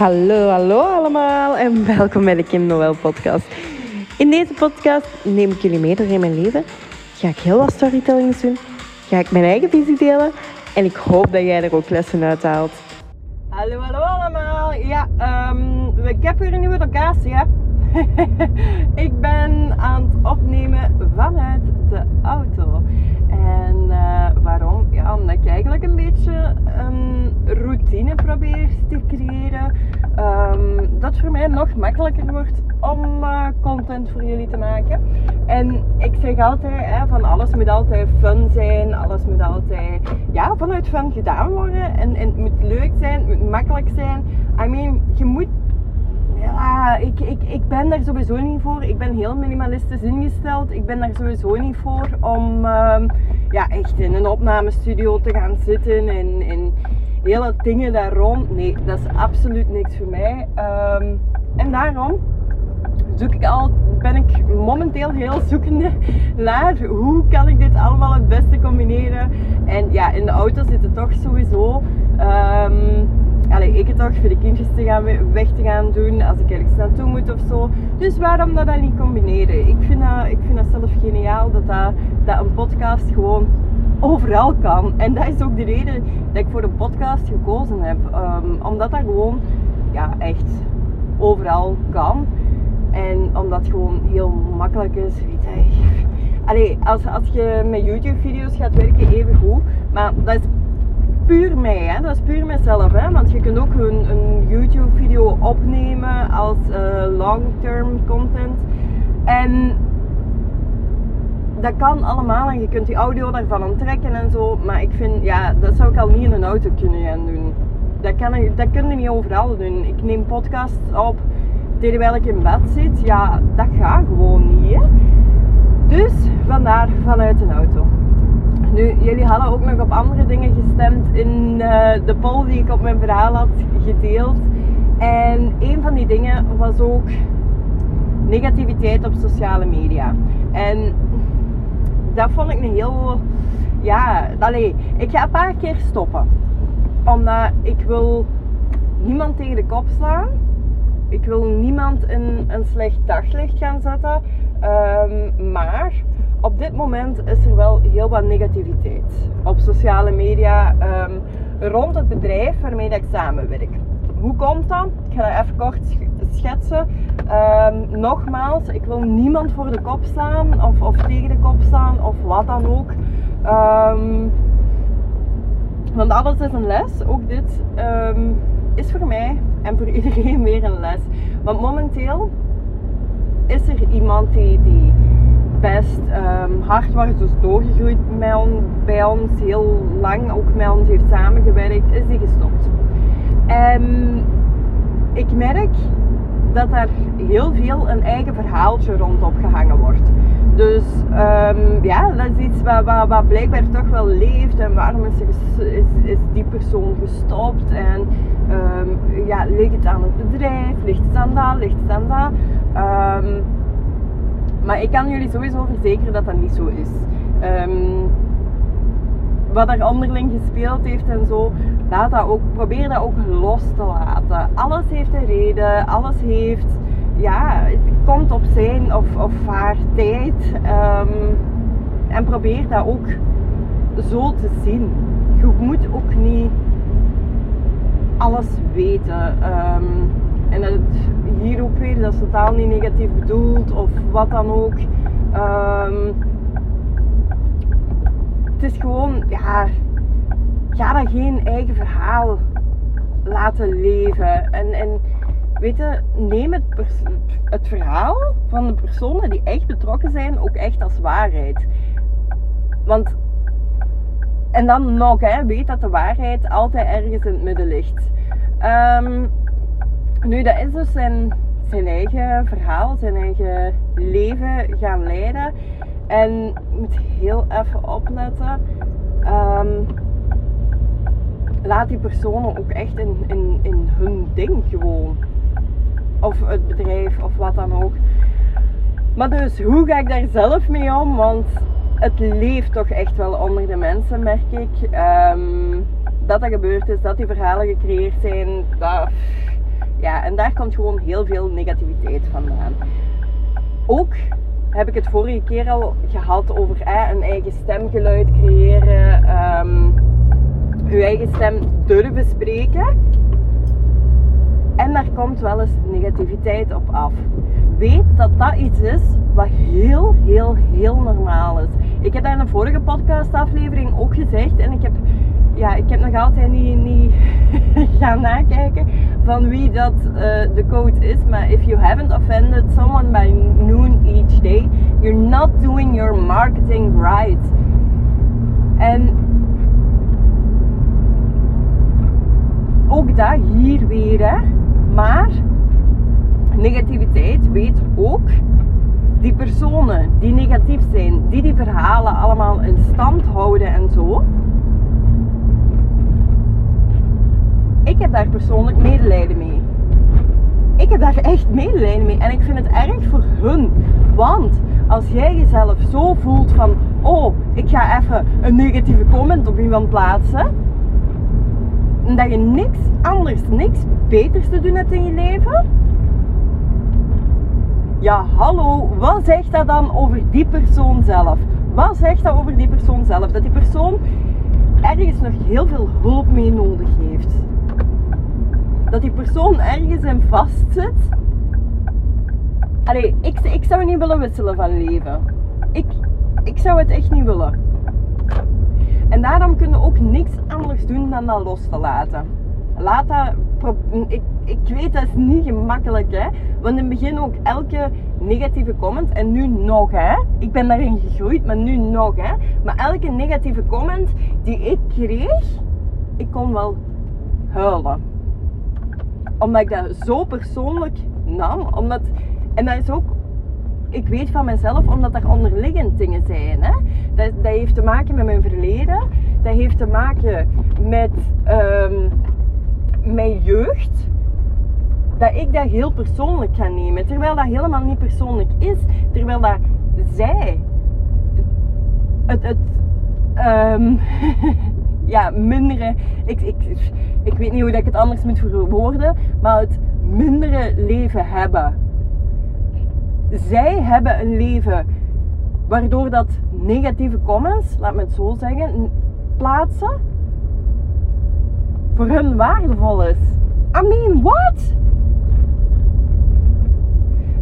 Hallo, hallo allemaal en welkom bij de Kim Noël podcast. In deze podcast neem ik jullie mee door in mijn leven. Ga ik heel wat storytellings doen. Ga ik mijn eigen visie delen. En ik hoop dat jij er ook lessen uit haalt. Hallo, hallo allemaal. Ja, um, ik heb weer een nieuwe locatie. Hè? ik ben aan het opnemen vanuit de auto. En uh, waarom? Ja, omdat ik eigenlijk een beetje een routine probeer te creëren. Dat voor mij nog makkelijker wordt om uh, content voor jullie te maken. En ik zeg altijd, hè, van alles moet altijd fun zijn. Alles moet altijd ja, vanuit fun gedaan worden. En, en het moet leuk zijn, het moet makkelijk zijn. I mean, je moet ja, ik, ik, ik ben daar sowieso niet voor. Ik ben heel minimalistisch ingesteld. Ik ben daar sowieso niet voor om uh, ja, echt in een opnamestudio te gaan zitten en, en hele dingen daar rond. Nee, dat is absoluut niks voor mij. Um, en daarom zoek ik al, ben ik momenteel heel zoekende naar hoe kan ik dit allemaal het beste combineren. En ja, in de auto zitten toch sowieso. Um, ik het toch voor de kindjes te gaan, weg te gaan doen als ik ergens naartoe moet of zo. Dus waarom dat dan niet combineren? Ik vind dat, ik vind dat zelf geniaal dat, dat een podcast gewoon overal kan. En dat is ook de reden dat ik voor een podcast gekozen heb. Um, omdat dat gewoon ja, echt overal kan. En omdat het gewoon heel makkelijk is. Weet je. Allee, als, als je met YouTube-video's gaat werken, even goed. Maar dat is puur mij, hè? dat is puur mijzelf. Hè? Want je kunt ook een, een YouTube-video opnemen als uh, long-term content. En dat kan allemaal en je kunt die audio daarvan onttrekken en zo. Maar ik vind, ja, dat zou ik al niet in een auto kunnen gaan doen. Dat, kan, dat kun je niet overal doen. Ik neem podcasts op terwijl ik in bed zit. Ja, dat gaat gewoon niet. Hè? Dus vandaar vanuit een auto. Nu, jullie hadden ook nog op andere dingen gestemd in uh, de poll die ik op mijn verhaal had gedeeld. En een van die dingen was ook negativiteit op sociale media. En dat vond ik een heel. Ja, allee, ik ga een paar keer stoppen. Omdat ik wil niemand tegen de kop slaan. Ik wil niemand in een slecht daglicht gaan zetten. Um, maar op dit moment is er wel heel wat negativiteit op sociale media um, rond het bedrijf waarmee ik samenwerk. Hoe komt dat? Ik ga dat even kort schetsen. Um, nogmaals, ik wil niemand voor de kop slaan of, of, tegen de kop slaan of wat dan ook. Um, want alles is een les. Ook dit is voor mij en voor iedereen weer een les. Want momenteel is er iemand die, die best hard was, dus doorgegroeid met bij ons, heel lang ook met ons heeft samengewerkt, is die gestopt. En ik merk dat er heel veel een eigen verhaaltje rondop gehangen wordt. Dus um, ja, dat is iets wat, blijkbaar toch wel leeft. En waarom is, is, die persoon gestopt? En um, ja, ligt het aan het bedrijf? Ligt het aan dat? Ligt het aan dat? Um, maar ik kan jullie sowieso verzekeren dat dat niet zo is. Wat er onderling gespeeld heeft en zo, laat dat ook, probeer dat ook los te laten. Alles heeft een reden, alles heeft, ja, het komt op zijn of, of haar tijd. Um, en probeer dat ook zo te zien. Je moet ook niet alles weten. Um, en het, hier ook weer, dat is totaal niet negatief bedoeld of wat dan ook. Um, het is gewoon, ja, ga dan geen eigen verhaal laten leven. En, en weet je, neem het, het verhaal van de personen die echt betrokken zijn ook echt als waarheid. Want, en dan nog, hè, weet dat de waarheid altijd ergens in het midden ligt. Um, nu, dat is dus zijn, zijn eigen verhaal, zijn eigen leven gaan leiden. En ik moet heel even opletten. Um, laat die personen ook echt in, in, in hun ding gewoon. Of het bedrijf of wat dan ook. Maar dus, hoe ga ik daar zelf mee om? Want het leeft toch echt wel onder de mensen, merk ik. Um, dat dat gebeurd is, dat die verhalen gecreëerd zijn, dat En daar komt gewoon heel veel negativiteit vandaan. Ook heb ik het vorige keer al gehad over een eigen stemgeluid creëren, um, uw eigen stem durven spreken. En daar komt wel eens negativiteit op af. Weet dat dat iets is wat heel, heel, heel normaal is. Ik heb dat in een vorige podcastaflevering ook gezegd. En ik heb, ja, ik heb nog altijd niet, niet gaan nakijken van wie dat uh, de code is. Maar if you haven't offended someone by noon each day, you're not doing your marketing right. En ook dat hier weer, hè. Maar negativiteit weet ook die personen die negatief zijn, die die verhalen allemaal in stand houden en zo. Ik heb daar persoonlijk medelijden mee. Ik heb daar echt medelijden mee. En ik vind het erg voor hun. Want als jij jezelf zo voelt van, oh, ik ga even een negatieve comment op iemand plaatsen. Dat je niks anders, niks beters te doen hebt in je leven ja, hallo, wat zegt dat dan over die persoon zelf? Wat zegt dat over die persoon zelf? Dat die persoon ergens nog heel veel hulp mee nodig heeft. Dat die persoon ergens in vastzit. Allee, ik, ik zou niet willen wisselen van leven. Ik, ik zou het echt niet willen. En daarom kunnen we ook niks anders doen dan dat los te laten. Laat dat ik, ik weet dat is niet gemakkelijk, hè. Want in het begin ook elke negatieve comment, en nu nog, hè. Ik ben daarin gegroeid, maar nu nog, hè. Maar elke negatieve comment die ik kreeg, ik kon wel huilen. Omdat ik dat zo persoonlijk nam. Omdat, en dat is ook ik weet van mezelf omdat er onderliggend dingen zijn. Hè? Dat, dat heeft te maken met mijn verleden. Dat heeft te maken met um, mijn jeugd, dat ik dat heel persoonlijk ga nemen. Terwijl dat helemaal niet persoonlijk is. Terwijl dat zij het, het um, ja, mindere, ik, ik, ik weet niet hoe ik het anders moet verwoorden, maar het mindere leven hebben. Zij hebben een leven waardoor dat negatieve comments, laat me het zo zeggen, plaatsen voor hun waardevol is. I mean, what?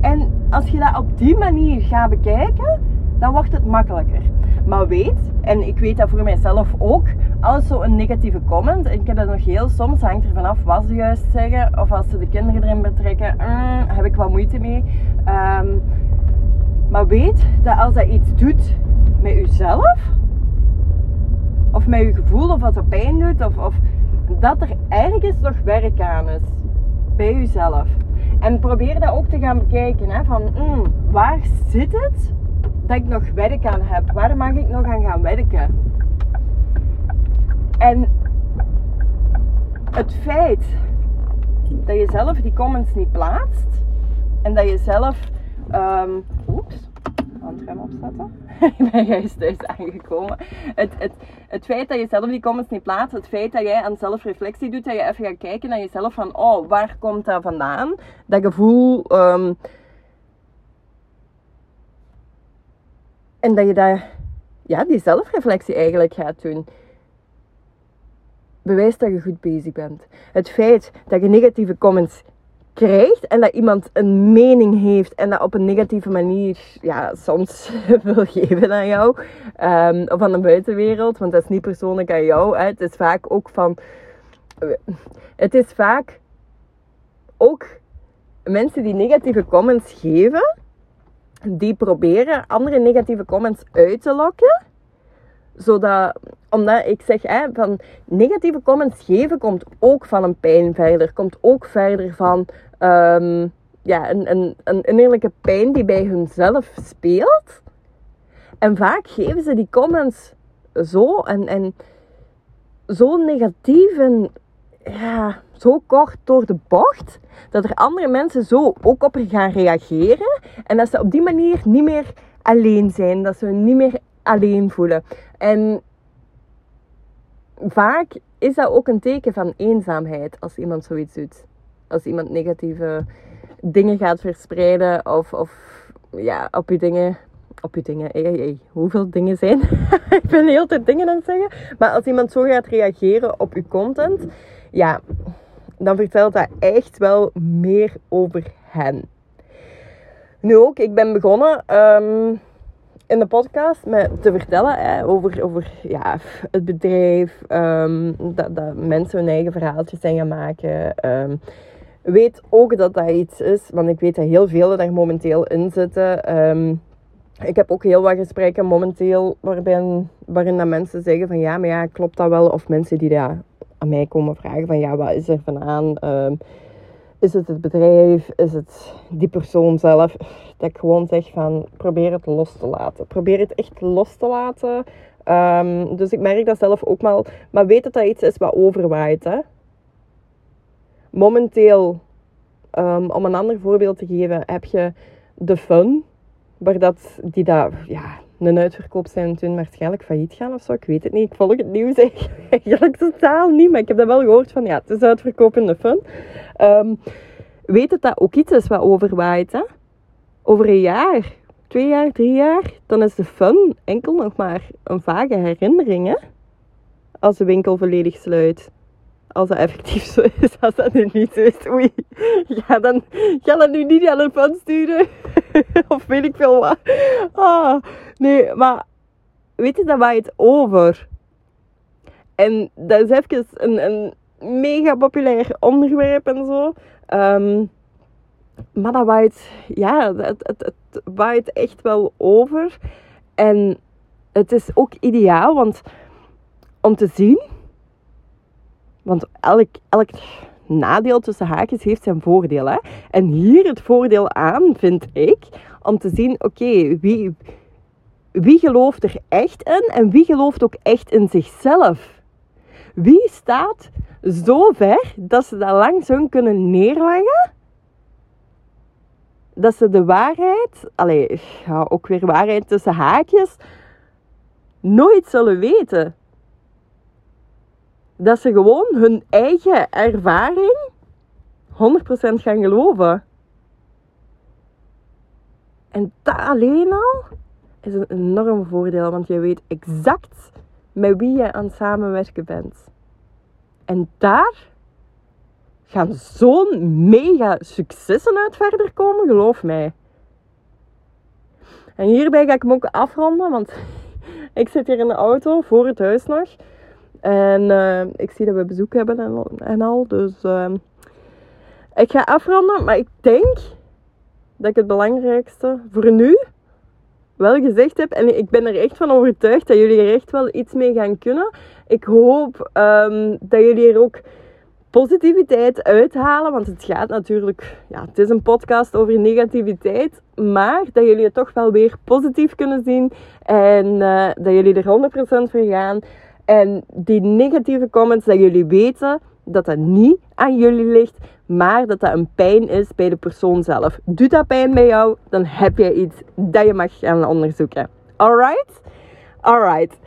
En als je dat op die manier gaat bekijken, dan wordt het makkelijker. Maar weet, en ik weet dat voor mijzelf ook, als zo'n negatieve comment, en ik heb dat nog heel soms, hangt er vanaf wat ze juist zeggen, of als ze de kinderen erin betrekken, mm, heb ik wat moeite mee. Ehm, maar weet dat als dat iets doet met jezelf, of met je gevoel, of wat er pijn doet, of, of dat er ergens nog werk aan is bij jezelf. En probeer dat ook te gaan bekijken. Hè, van mm, waar zit het dat ik nog werk aan heb? Waar mag ik nog aan gaan werken? En het feit dat je zelf die comments niet plaatst en dat je zelf. Um, oeps, handrem opzetten. ik ben juist thuis aangekomen. Het, het, het feit dat je zelf die comments niet plaatst, het feit dat jij aan zelfreflectie doet, dat je even gaat kijken naar jezelf van, oh, waar komt dat vandaan? Dat gevoel. Um, en dat je daar, ja, die zelfreflectie eigenlijk gaat doen. Bewijst dat je goed bezig bent. Het feit dat je negatieve comments krijgt en dat iemand een mening heeft en dat op een negatieve manier ja, soms wil geven aan jou of aan de buitenwereld, want dat is niet persoonlijk aan jou. Hè. Het is vaak ook van. Het is vaak ook mensen die negatieve comments geven, die proberen andere negatieve comments uit te lokken zodat, omdat ik zeg, hè, van negatieve comments geven komt ook van een pijn verder. Komt ook verder van um, ja, een, een, een innerlijke pijn die bij hunzelf speelt. En vaak geven ze die comments zo en, en zo negatief en ja, zo kort door de bocht, dat er andere mensen zo ook op gaan reageren. En dat ze op die manier niet meer alleen zijn, dat ze niet meer alleen voelen. En vaak is dat ook een teken van eenzaamheid als iemand zoiets doet. als iemand negatieve dingen gaat verspreiden of, of ja, op je dingen. Op je dingen, hey, hey, hoeveel dingen zijn? ik ben de hele dingen aan het zeggen. Maar als iemand zo gaat reageren op je content, ja, dan vertelt dat echt wel meer over hen. Nu ook, ik ben begonnen ehm, in de podcast met te vertellen hè, over, over ja, het bedrijf, ehm, dat, dat mensen hun eigen verhaaltjes zijn gaan maken. Um, weet ook dat dat iets is, want ik weet dat heel veel daar momenteel in zitten. Um, ik heb ook heel wat gesprekken momenteel waarbij, waarin dat mensen zeggen van ja, maar ja, klopt dat wel? Of mensen die daar aan mij komen vragen van ja, wat is er van aan? Is het het bedrijf? Is het die persoon zelf? Dat ik gewoon zeg van probeer het los te laten. Probeer het echt los te laten. Um, dus ik merk dat zelf ook wel. Maar weet dat dat iets is wat overwaait. Hè? Momenteel, um, om een ander voorbeeld te geven, heb je de fun. Waar dat, die dat, ja, een uitverkoop zijn toen waarschijnlijk failliet gaan of zo. Ik weet het niet. Ik volg het nieuws eigenlijk totaal niet. Maar ik heb dat wel gehoord van, ja, het is uitverkoop de fun. Um, weet dat dat ook iets is wat overwaait, hè? Over een jaar, twee jaar, drie jaar, dan is de fun enkel nog maar een vage herinnering? Als de winkel volledig sluit. Als dat effectief zo is, als dat nu niet zo is, oei, ga, dan, ga dat nu niet aan een fan sturen. of weet ik veel wat. Ah, nee, maar weet je, daar waait over. En dat is even een, een mega populair onderwerp en zo. Um, maar dat waait, ja, het, het, het waait echt wel over. En het is ook ideaal, want om te zien want elk, elk nadeel tussen haakjes heeft zijn voordeel. Hè? En hier het voordeel aan, vind ik, om te zien, oké, wie, wie gelooft er echt in en wie gelooft ook echt in zichzelf? Wie staat zo ver dat ze dat langs hun kunnen neerleggen? Dat ze de waarheid, allee, ja, ook weer waarheid tussen haakjes, nooit zullen weten dat ze gewoon hun eigen ervaring 100% gaan geloven. En dat alleen al is een enorm voordeel, want je weet exact met wie je aan het samenwerken bent. En daar gaan zo'n mega successen uit verder komen, geloof mij. En hierbij ga ik hem ook afronden, want ik zit hier in de auto voor het huis nog. En uh, ik zie dat we bezoek hebben en, en al. Dus uh, ik ga afronden. Maar ik denk dat ik het belangrijkste voor nu wel gezegd heb. En ik ben er echt van overtuigd dat jullie er echt wel iets mee gaan kunnen. Ik hoop um, dat jullie er ook positiviteit uithalen. Want het gaat natuurlijk, ja, het is een podcast over negativiteit. Maar dat jullie het toch wel weer positief kunnen zien. En uh, dat jullie er 100% voor gaan. En die negatieve comments, dat jullie weten dat dat niet aan jullie ligt, maar dat dat een pijn is bij de persoon zelf. Doet dat pijn bij jou, dan heb je iets dat je mag gaan onderzoeken. Alright? Alright.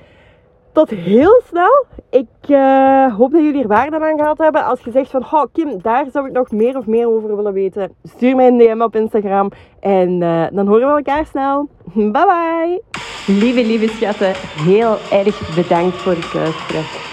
Tot heel snel. Ik uh, hoop dat jullie er waarde aan gehad hebben. Als je zegt van, oh Kim, daar zou ik nog meer of meer over willen weten. Stuur mij een DM op Instagram. En uh, dan horen we elkaar snel. Bye bye. Lieve, lieve schatten, heel erg bedankt voor het luisteren.